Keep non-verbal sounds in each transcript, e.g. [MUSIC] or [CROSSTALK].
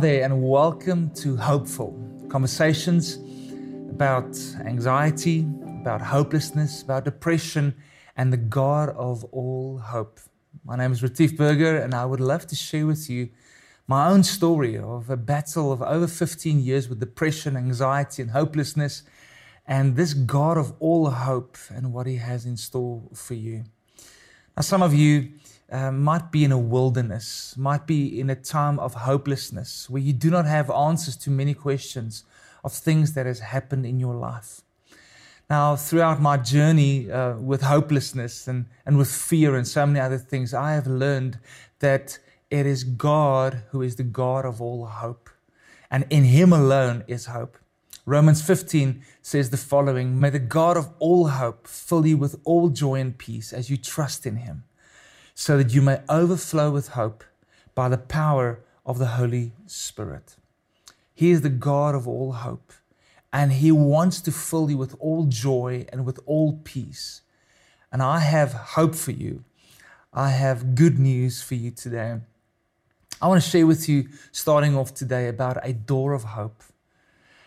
There, and welcome to Hopeful conversations about anxiety, about hopelessness, about depression, and the God of all hope. My name is Retief Burger, and I would love to share with you my own story of a battle of over 15 years with depression, anxiety, and hopelessness, and this God of all hope and what He has in store for you. Now, some of you uh, might be in a wilderness, might be in a time of hopelessness where you do not have answers to many questions of things that has happened in your life. Now, throughout my journey uh, with hopelessness and, and with fear and so many other things, I have learned that it is God who is the God of all hope. And in Him alone is hope. Romans 15 says the following May the God of all hope fill you with all joy and peace as you trust in Him so that you may overflow with hope by the power of the Holy Spirit. He is the God of all hope, and He wants to fill you with all joy and with all peace. And I have hope for you. I have good news for you today. I want to share with you, starting off today, about a door of hope.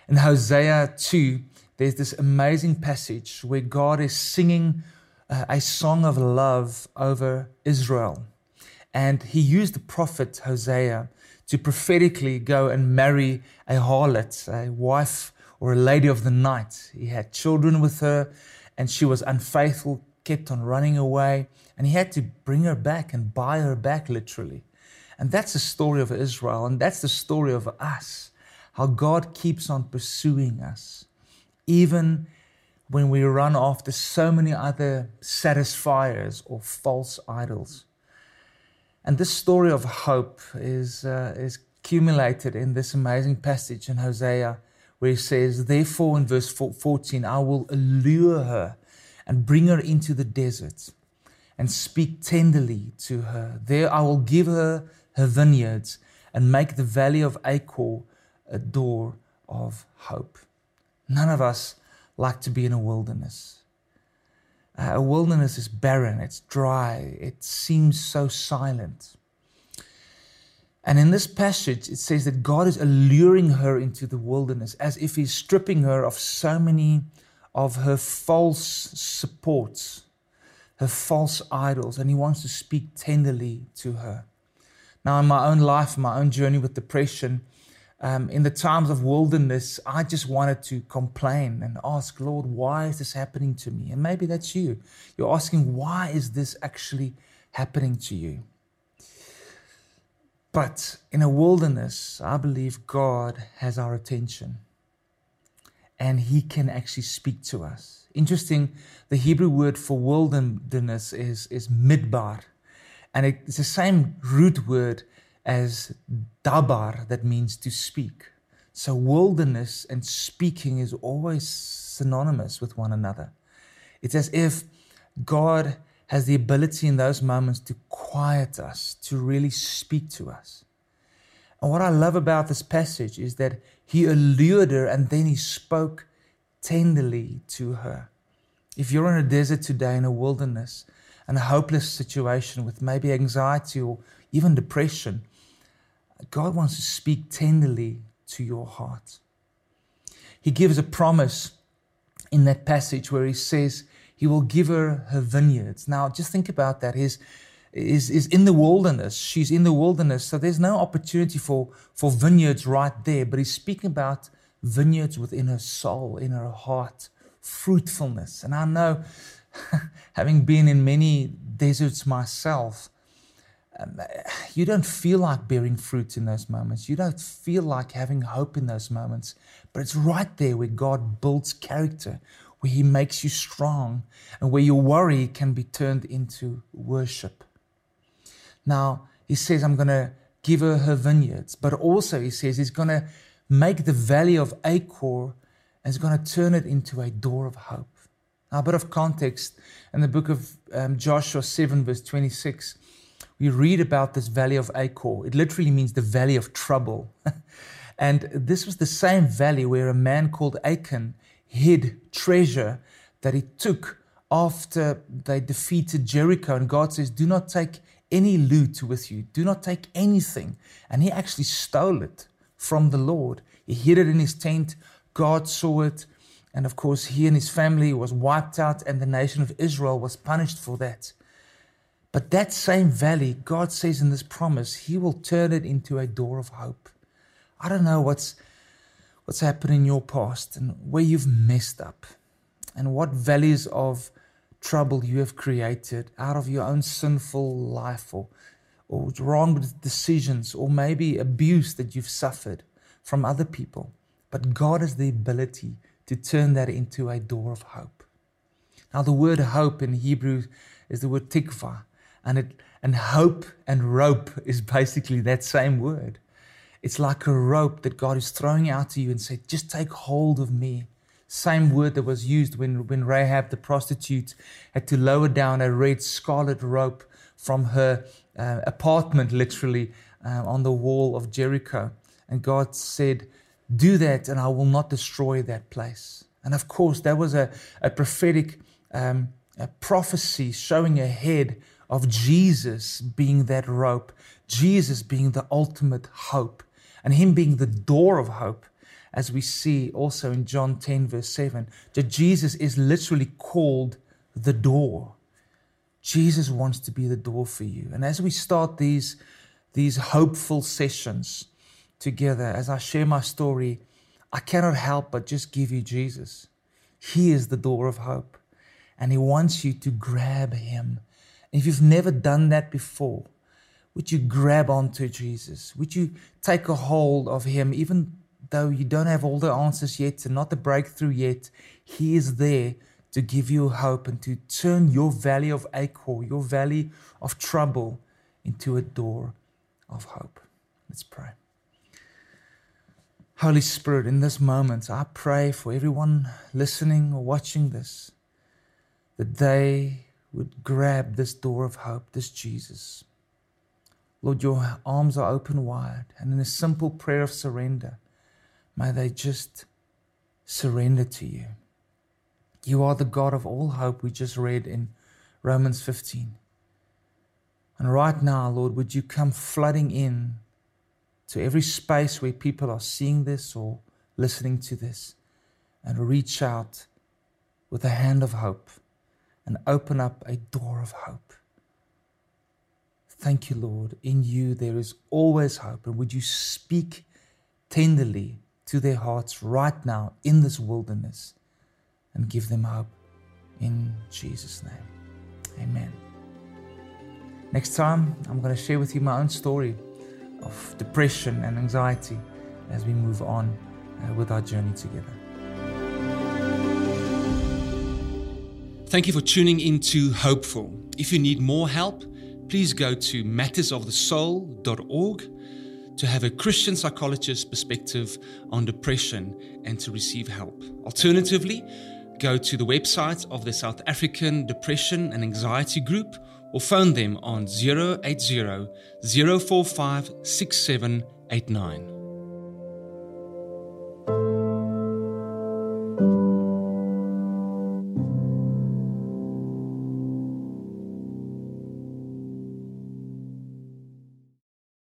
In Hosea 2, there's this amazing passage where God is singing Uh, a song of love over Israel. And he used the prophet Hosea to prophetically go and marry a harlot, a wife or a lady of the night. He had children with her, and she was unfaithful, kept on running away, and he had to bring her back and buy her back, literally. And that's the story of Israel, and that's the story of us how God keeps on pursuing us, even when we run after so many other satisfiers or false idols. And this story of hope is, uh, is accumulated in this amazing passage in Hosea where he says, Therefore, in verse 14, I will allure her and bring her into the desert and speak tenderly to her. There I will give her her vineyards and make the valley of Achor a door of hope. None of us like to be in a wilderness. Uh, a wilderness is barren, it's dry, it seems so silent. And in this passage, it says that God is alluring her into the wilderness as if He's stripping her of so many of her false supports, her false idols, and He wants to speak tenderly to her. Now, in my own life, my own journey with depression, um, in the times of wilderness, I just wanted to complain and ask, Lord, why is this happening to me? And maybe that's you. You're asking, why is this actually happening to you? But in a wilderness, I believe God has our attention and He can actually speak to us. Interesting, the Hebrew word for wilderness is, is midbar, and it's the same root word as dabar, that means to speak. So, wilderness and speaking is always synonymous with one another. It's as if God has the ability in those moments to quiet us, to really speak to us. And what I love about this passage is that he allured her and then he spoke tenderly to her. If you're in a desert today, in a wilderness, and a hopeless situation with maybe anxiety or even depression, God wants to speak tenderly to your heart. He gives a promise in that passage where he says he will give her her vineyards. Now, just think about that. He's, is, is in the wilderness. She's in the wilderness. So there's no opportunity for, for vineyards right there. But he's speaking about vineyards within her soul, in her heart, fruitfulness. And I know, [LAUGHS] having been in many deserts myself, um, you don't feel like bearing fruit in those moments. You don't feel like having hope in those moments. But it's right there where God builds character, where He makes you strong, and where your worry can be turned into worship. Now, He says, I'm going to give her her vineyards, but also He says He's going to make the valley of Achor and He's going to turn it into a door of hope. Now, a bit of context in the book of um, Joshua 7, verse 26 we read about this valley of Achor. It literally means the valley of trouble. [LAUGHS] and this was the same valley where a man called Achan hid treasure that he took after they defeated Jericho. And God says, Do not take any loot with you, do not take anything. And he actually stole it from the Lord. He hid it in his tent. God saw it. And of course, he and his family was wiped out, and the nation of Israel was punished for that. But that same valley, God says in this promise, He will turn it into a door of hope. I don't know what's what's happened in your past and where you've messed up, and what valleys of trouble you have created out of your own sinful life or, or wrong decisions or maybe abuse that you've suffered from other people. But God has the ability to turn that into a door of hope. Now, the word hope in Hebrew is the word tikva, and, it, and hope and rope is basically that same word. It's like a rope that God is throwing out to you and say, just take hold of me. Same word that was used when, when Rahab the prostitute had to lower down a red scarlet rope from her uh, apartment, literally, uh, on the wall of Jericho. And God said, Do that, and I will not destroy that place. And of course, that was a, a prophetic um, a prophecy showing ahead of Jesus being that rope, Jesus being the ultimate hope, and Him being the door of hope, as we see also in John 10, verse 7, that Jesus is literally called the door. Jesus wants to be the door for you. And as we start these, these hopeful sessions together, as I share my story, I cannot help but just give you Jesus. He is the door of hope, and He wants you to grab Him if you've never done that before, would you grab onto Jesus? Would you take a hold of Him, even though you don't have all the answers yet and not the breakthrough yet? He is there to give you hope and to turn your valley of Achor, your valley of trouble, into a door of hope. Let's pray. Holy Spirit, in this moment, I pray for everyone listening or watching this that they would grab this door of hope, this Jesus. Lord, your arms are open wide, and in a simple prayer of surrender, may they just surrender to you. You are the God of all hope, we just read in Romans 15. And right now, Lord, would you come flooding in to every space where people are seeing this or listening to this and reach out with a hand of hope and open up a door of hope. Thank you, Lord. In you there is always hope. And would you speak tenderly to their hearts right now in this wilderness and give them hope in Jesus' name. Amen. Next time, I'm going to share with you my own story of depression and anxiety as we move on uh, with our journey together. Thank you for tuning into Hopeful. If you need more help, please go to mattersofthesoul.org to have a Christian psychologist perspective on depression and to receive help. Alternatively, go to the website of the South African Depression and Anxiety Group or phone them on 080 045 6789.